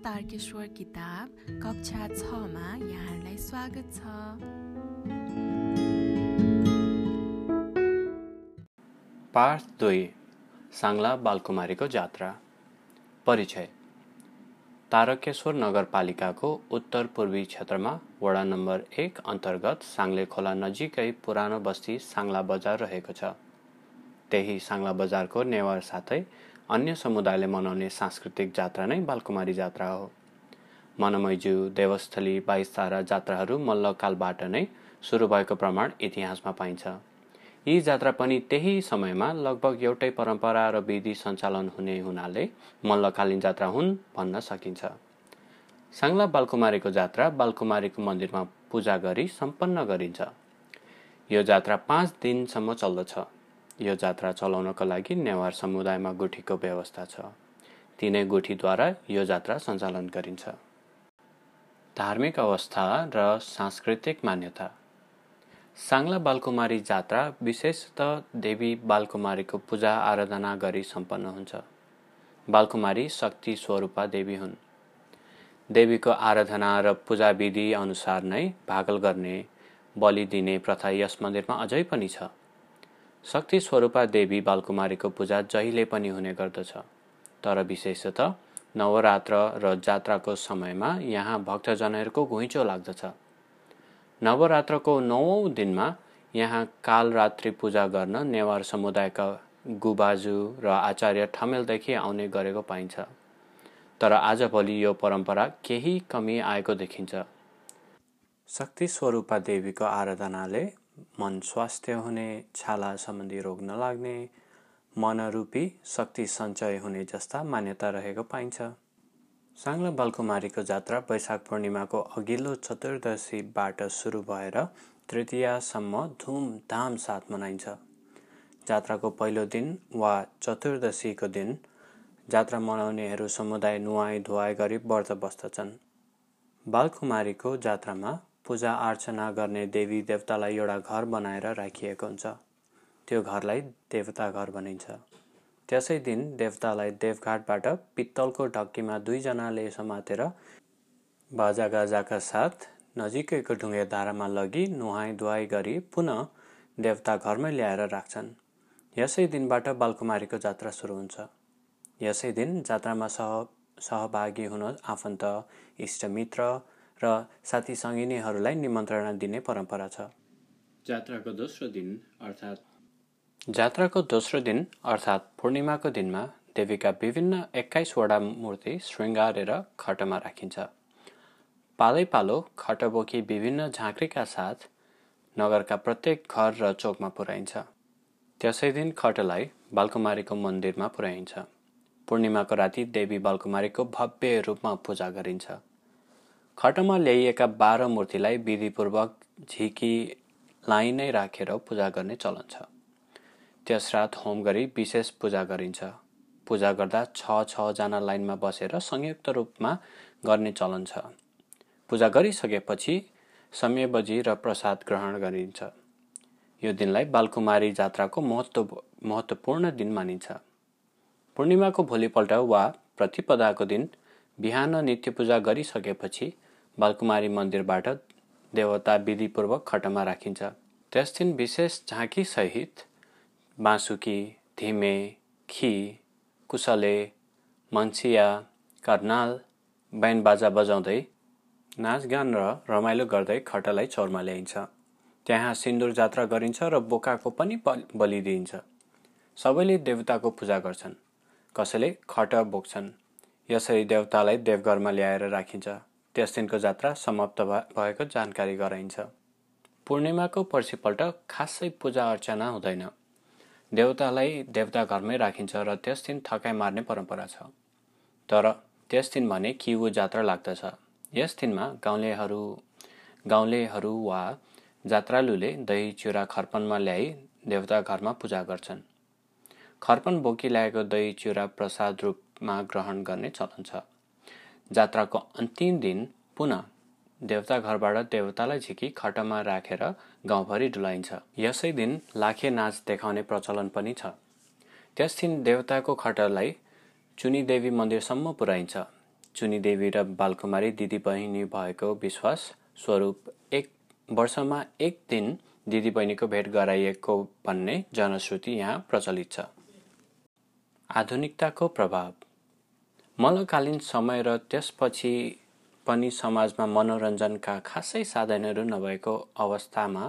तारकेश्वर किताब कक्षा छमा यहाँहरूलाई स्वागत छ। पाठ दुई साङ्ला बालकुमारीको जात्रा। परिचय। तारकेश्वर नगरपालिकाको उत्तर पूर्वी क्षेत्रमा वडा नम्बर एक अन्तर्गत साङ्ले खोला नजिकै पुरानो बस्ती साङ्ला बजार रहेको छ। त्यही साङ्ला बजारको नेवार साथै अन्य समुदायले मनाउने सांस्कृतिक जात्रा नै बालकुमारी जात्रा हो। मनमैजू देवस्थली बाइस तारा जात्राहरू मल्लकालबाट नै सुरु भएको प्रमाण इतिहासमा पाइन्छ। यी जात्रा पनि त्यही समयमा लगभग एउटै परम्परा र विधि सञ्चालन हुने हुनाले मल्लकालीन जात्रा हुन् भन्न सकिन्छ। साङ्ला बालकुमारीको जात्रा बालकुमारीको मन्दिरमा पूजा गरी सम्पन्न गरिन्छ। यो जात्रा पाँच दिनसम्म चल्दछ। यो जात्रा चलाउनको लागि नेवार समुदायमा गुठीको व्यवस्था छ। तिनै गुठीद्वारा यो जात्रा सञ्चालन गरिन्छ। धार्मिक अवस्था र सांस्कृतिक मान्यता। साङ्ला बालकुमारी जात्रा विशेषतः देवी बालकुमारीको पूजा आराधना गरी सम्पन्न हुन्छ। बालकुमारी शक्ति स्वरूपा देवी हुन्। देवीको आराधना र पूजा विधि अनुसार नै भागल गर्ने बलि दिने प्रथा यस मन्दिरमा अझै पनि छ। शक्ति स्वरूपा देवी बालकुमारीको पूजा जहिले पनि हुने गर्दछ। तर विशेषतः नवरात्र र जात्राको समयमा यहाँ भक्तजनहरूको घुइँचो लाग्दछ। नवरात्रको नौौँ दिनमा यहाँ कालरात्रि पूजा गर्न नेवार समुदायका गुबाजु र आचार्य ठमेलदेखि आउने गरेको पाइन्छ। तर आजभोलि यो परम्परा केही कमी आएको देखिन्छ। शक्ति स्वरूपा देवीको आराधनाले मन स्वास्थ्य हुने छाला सम्बन्धी रोग नलाग्ने मनरूपी शक्ति सञ्चय हुने जस्ता मान्यता रहेको पाइन्छ। साङ्ला बालकुमारीको जात्रा वैशाख पूर्णिमाको अघिल्लो चतुर्दशीबाट सुरु भएर तृतीयासम्म धुमधाम साथ मनाइन्छ। जात्राको पहिलो दिन वा चतुर्दशीको दिन जात्रा मनाउनेहरू समुदाय नुहाई धुवाई गरी व्रत बस्दछन् बालकुमारीको जात्रामा पूजा अर्चना गर्ने देवी देवतालाई एउटा घर बनाएर राखिएको हुन्छ। त्यो घरलाई देवता घर भनिन्छ। त्यसै दिन देवतालाई देवघाटबाट पित्तलको ढक्कीमा दुईजनाले समातेर बाजागाजाका साथ नजिकैको ढुङ्गे धारामा लगी नुहाई धुवाई गरी पुनः देवता घरमै ल्याएर राख्छन्। यसै दिनबाट बालकुमारीको जात्रा सुरु हुन्छ। यसै दिन जात्रामा सह सहभागी हुन आफन्त इष्टमित्र र साथी सङ्गिनीहरूलाई निमन्त्रणा दिने परम्परा छ। जात्राको दोस्रो दिन अर्थात् जात्राको दोस्रो दिन अर्थात् पूर्णिमाको दिनमा देवीका विभिन्न एक्काइसवटा मूर्ति शृङ्गारेर खटमा राखिन्छ। पालै पालो खट बोकी विभिन्न झाँक्रीका साथ नगरका प्रत्येक घर र चोकमा पुर्याइन्छ। त्यसै दिन खटलाई बालकुमारीको मन्दिरमा पुर्याइन्छ। पूर्णिमाको राति देवी बालकुमारीको भव्य रूपमा पूजा गरिन्छ। खटमा ल्याइएका बाह्र मूर्तिलाई विधिपूर्वक झिकी लाइन नै राखेर पूजा गर्ने चलन छ। त्यस रात होम गरी विशेष पूजा गरिन्छ। पूजा गर्दा छ छजना लाइनमा बसेर संयुक्त रूपमा गर्ने चलन छ। पूजा गरिसकेपछि समय बजी र प्रसाद ग्रहण गरिन्छ। यो दिनलाई बालकुमारी जात्राको महत्त्व महत्त्वपूर्ण दिन मानिन्छ। पूर्णिमाको भोलिपल्ट वा प्रतिपदाको दिन बिहान नित्य पूजा गरिसकेपछि बालकुमारी मन्दिरबाट देवता विधिपूर्वक खटमा राखिन्छ। त्यस दिन विशेष झाँकीसहित बाँसुकी धिमे खी कुसले मन्सिया कर्नाल बैन बाजा बजाउँदै नाचगान र रमाइलो गर्दै खटलाई चौरमा ल्याइन्छ। त्यहाँ सिन्दुर जात्रा गरिन्छ र बोकाको पनि बलि दिइन्छ। सबैले देवताको पूजा गर्छन्। कसैले खट बोक्छन्। यसरी देवतालाई देवघरमा ल्याएर राखिन्छ। त्यस दिनको जात्रा समाप्त भएको जानकारी गराइन्छ। पूर्णिमाको पर्सिपल्ट खासै पूजा अर्चना हुँदैन। देवतालाई देवता घरमै राखिन्छ र त्यस दिन थकाइ मार्ने परम्परा छ। तर त्यस दिन भने किउ जात्रा लाग्दछ। यस दिनमा गाउँलेहरू गाउँलेहरू वा जात्रालुले दही चिउरा खर्पनमा ल्याई देवता घरमा पूजा गर्छन्। खर्पन बोकी ल्याएको दही चिउरा प्रसाद रूपमा ग्रहण गर्ने चलन छ। जात्राको अन्तिम दिन पुनः देवता घरबाट देवतालाई झिकी खटमा राखेर गाउँभरि डुलाइन्छ। यसै दिन लाखे नाच देखाउने प्रचलन पनि छ। त्यस दिन देवताको खटलाई चुनी देवी मन्दिरसम्म पुर्याइन्छ। चुनीदेवी र बालकुमारी दिदी बहिनी भएको विश्वास स्वरूप एक वर्षमा एक दिन दिदी बहिनीको भेट गराइएको भन्ने जनश्रुति यहाँ प्रचलित छ। आधुनिकताको प्रभाव। मल्लकालीन समय र त्यसपछि पनि समाजमा मनोरञ्जनका खासै साधनहरू नभएको अवस्थामा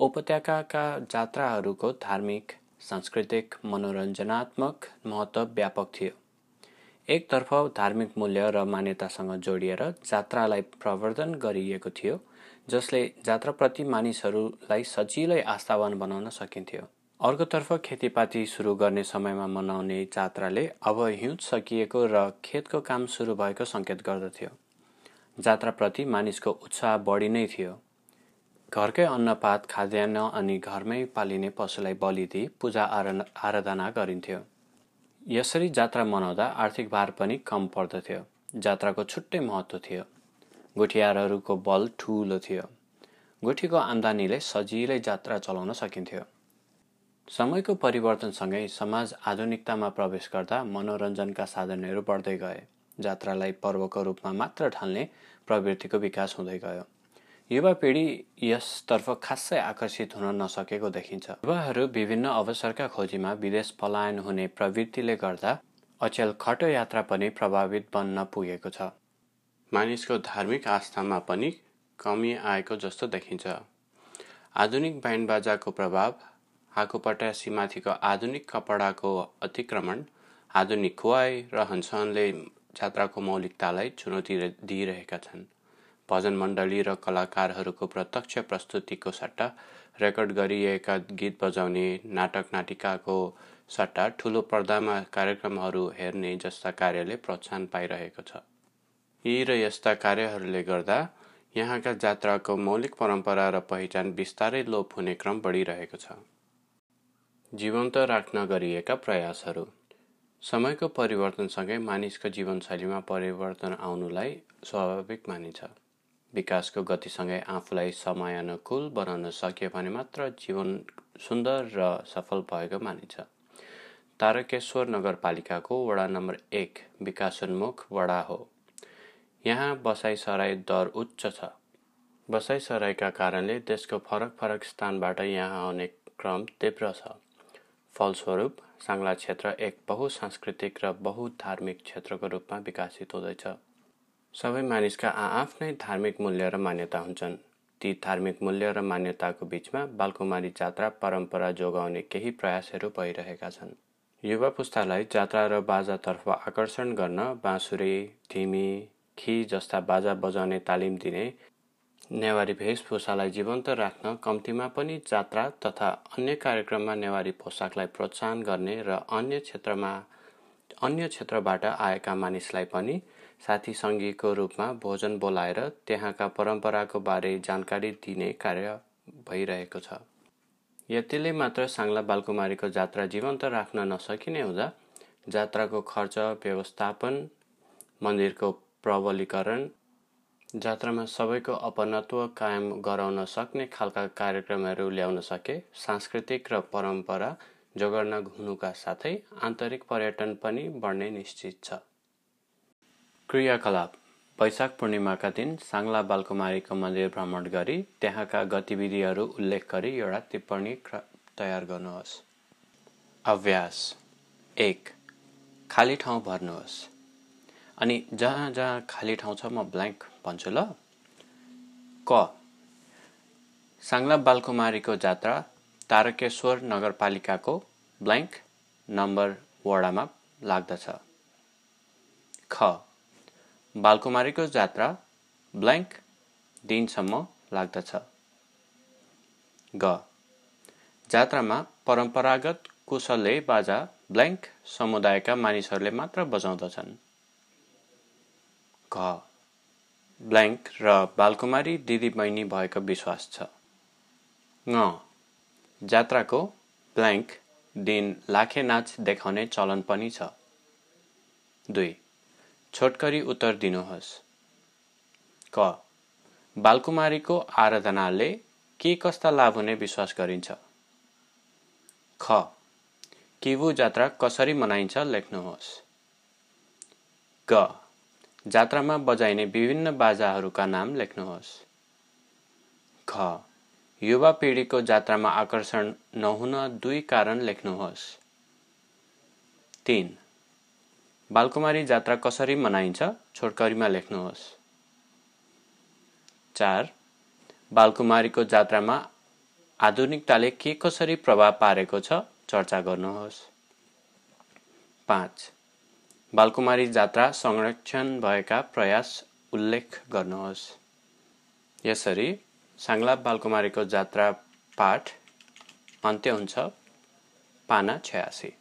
उपत्यकाका जात्राहरूको धार्मिक सांस्कृतिक मनोरञ्जनात्मक महत्त्व व्यापक थियो। एकतर्फ धार्मिक मूल्य र मान्यतासँग जोडिएर जात्रालाई प्रवर्धन गरिएको थियो जसले जात्राप्रति मानिसहरूलाई सजिलै आस्थावान बनाउन सकिन्थ्यो। अर्कोतर्फ खेतीपाती सुरु गर्ने समयमा मनाउने जात्राले अब हिउँद सकिएको र खेतको काम सुरु भएको सङ्केत गर्दथ्यो। जात्राप्रति मानिसको उत्साह बढी नै थियो। घरकै अन्नपात खाद्यान्न अनि घरमै पालिने पशुलाई बलि दिई पूजा आराधना गरिन्थ्यो। यसरी जात्रा मनाउँदा आर्थिक भार पनि कम पर्दथ्यो। जात्राको छुट्टै महत्त्व थियो। गुठियारहरूको बल ठुलो थियो। गुठीको आम्दानीले सजिलै जात्रा चलाउन सकिन्थ्यो। समयको परिवर्तनसँगै समाज आधुनिकतामा प्रवेश गर्दा मनोरञ्जनका साधनहरू बढ्दै गए। जात्रालाई पर्वको रूपमा मात्र ठान्ने प्रवृत्तिको विकास हुँदै गयो। युवा पिँढी यसतर्फ खासै आकर्षित हुन नसकेको देखिन्छ। युवाहरू विभिन्न अवसरका खोजीमा विदेश पलायन हुने प्रवृत्तिले गर्दा अचेल खटो यात्रा पनि प्रभावित बन्न पुगेको छ। मानिसको धार्मिक आस्थामा पनि कमी आएको जस्तो देखिन्छ। आधुनिक ब्यान्ड बाजाको प्रभाव हाकुपट्यासीमाथिको आधुनिक कपडाको अतिक्रमण आधुनिक खुवाई र हन्सनले जात्राको मौलिकतालाई चुनौती दिइरहेका छन्। भजन मण्डली र कलाकारहरूको प्रत्यक्ष प्रस्तुतिको सट्टा रेकर्ड गरिएका गीत बजाउने नाटक नाटिकाको सट्टा ठुलो पर्दामा कार्यक्रमहरू हेर्ने जस्ता कार्यले प्रोत्साहन पाइरहेको छ। यी र यस्ता कार्यहरूले गर्दा यहाँका जात्राको मौलिक परम्परा र पहिचान बिस्तारै लोप हुने क्रम बढिरहेको छ। जीवन्त राख्न गरिएका प्रयासहरू। समयको परिवर्तनसँगै मानिसको जीवनशैलीमा परिवर्तन आउनुलाई स्वाभाविक मानिन्छ। विकासको गतिसँगै आफूलाई समयानुकूल बनाउन सकियो भने मात्र जीवन सुन्दर र सफल भएको मानिन्छ। तारकेश्वर नगरपालिकाको वडा नम्बर एक विकासोन्मुख वडा हो। यहाँ बसाइसराई दर उच्च छ। बसाइसराईका कारणले देशको फरक फरक स्थानबाट यहाँ आउने क्रम तीव्र छ। फलस्वरूप साङ्ला क्षेत्र एक बहुसांस्कृतिक र बहुधार्मिक क्षेत्रको रूपमा विकसित हुँदैछ। सबै मानिसका आआफ्नै धार्मिक मूल्य र मान्यता हुन्छन्। ती धार्मिक मूल्य र मान्यताको बिचमा बालकुमारी जात्रा परम्परा जोगाउने केही प्रयासहरू भइरहेका छन्। युवा पुस्तालाई जात्रा र बाजातर्फ आकर्षण गर्न बाँसुरी धिमी खी जस्ता बाजा बजाउने तालिम दिने नेवारी वेशभूषालाई जीवन्त राख्न कम्तीमा पनि जात्रा तथा अन्य कार्यक्रममा नेवारी पोसाकलाई प्रोत्साहन गर्ने र अन्य क्षेत्रमा अन्य क्षेत्रबाट आएका मानिसलाई पनि साथी सङ्गीको रूपमा भोजन बोलाएर त्यहाँका परम्पराको बारे जानकारी दिने कार्य भइरहेको छ। यतिले मात्र साङ्ला बालकुमारीको जात्रा जीवन्त राख्न नसकिने हुँदा जात्राको खर्च व्यवस्थापन मन्दिरको प्रबलीकरण जात्रामा सबैको अपनत्व कायम गराउन सक्ने खालका कार्यक्रमहरू ल्याउन सके। सांस्कृतिक र परम्परा जोगाउन हुनुका साथै आन्तरिक पर्यटन पनि बढ्ने निश्चित छ। क्रियाकलाप। वैशाख पूर्णिमाका दिन साङ्ला बालकुमारीको मन्दिर भ्रमण गरी त्यहाँका गतिविधिहरू उल्लेख गरी एउटा टिप्पणी तयार गर्नुहोस्। अभ्यास। एक। खाली ठाउँ भर्नुहोस्। अनि जहाँ जहाँ खाली ठाउँ छ म ब्ल्याङ्क भन्छु ल। क। साङ्ला बालकुमारीको जात्रा तारकेश्वर नगरपालिकाको ब्ल्याङ्क नम्बर वडामा लाग्दछ। ख। बालकुमारीको जात्रा ब्ल्याङ्क दिनसम्म लाग्दछ। ग। जात्रामा परम्परागत कुशलले बाजा ब्ल्याङ्क समुदायका मानिसहरूले मात्र बजाउँदछन्। ब्ल्याङ्क र बालकुमारी दिदीबहिनी भएको विश्वास छ। ङ जात्राको ब्ल्याङ्क दिन लाखे नाच देखाउने चलन पनि छ। दुई छोटकरी उत्तर दिनुहोस्। क बालकुमारीको आराधनाले के कस्ता लाभ हुने विश्वास गरिन्छ? ख किवु जात्रा कसरी मनाइन्छ लेख्नुहोस्। ग जात्रामा बजाइने विभिन्न बाजाहरूका नाम लेख्नुहोस्। घ। युवा पिँढीको जात्रामा आकर्षण नहुन दुई कारण लेख्नुहोस्। तिन। बालकुमारी जात्रा कसरी मनाइन्छ छोटकरीमा लेख्नुहोस्। चार। बालकुमारीको जात्रामा आधुनिकताले के कसरी प्रभाव पारेको छ चर्चा गर्नुहोस्। पाँच। बालकुमारी जात्रा संरक्षण भएका प्रयास उल्लेख गर्नुहोस्। यसरी साङ्ला बालकुमारीको जात्रा पाठ अन्त्य हुन्छ पाना छयासी।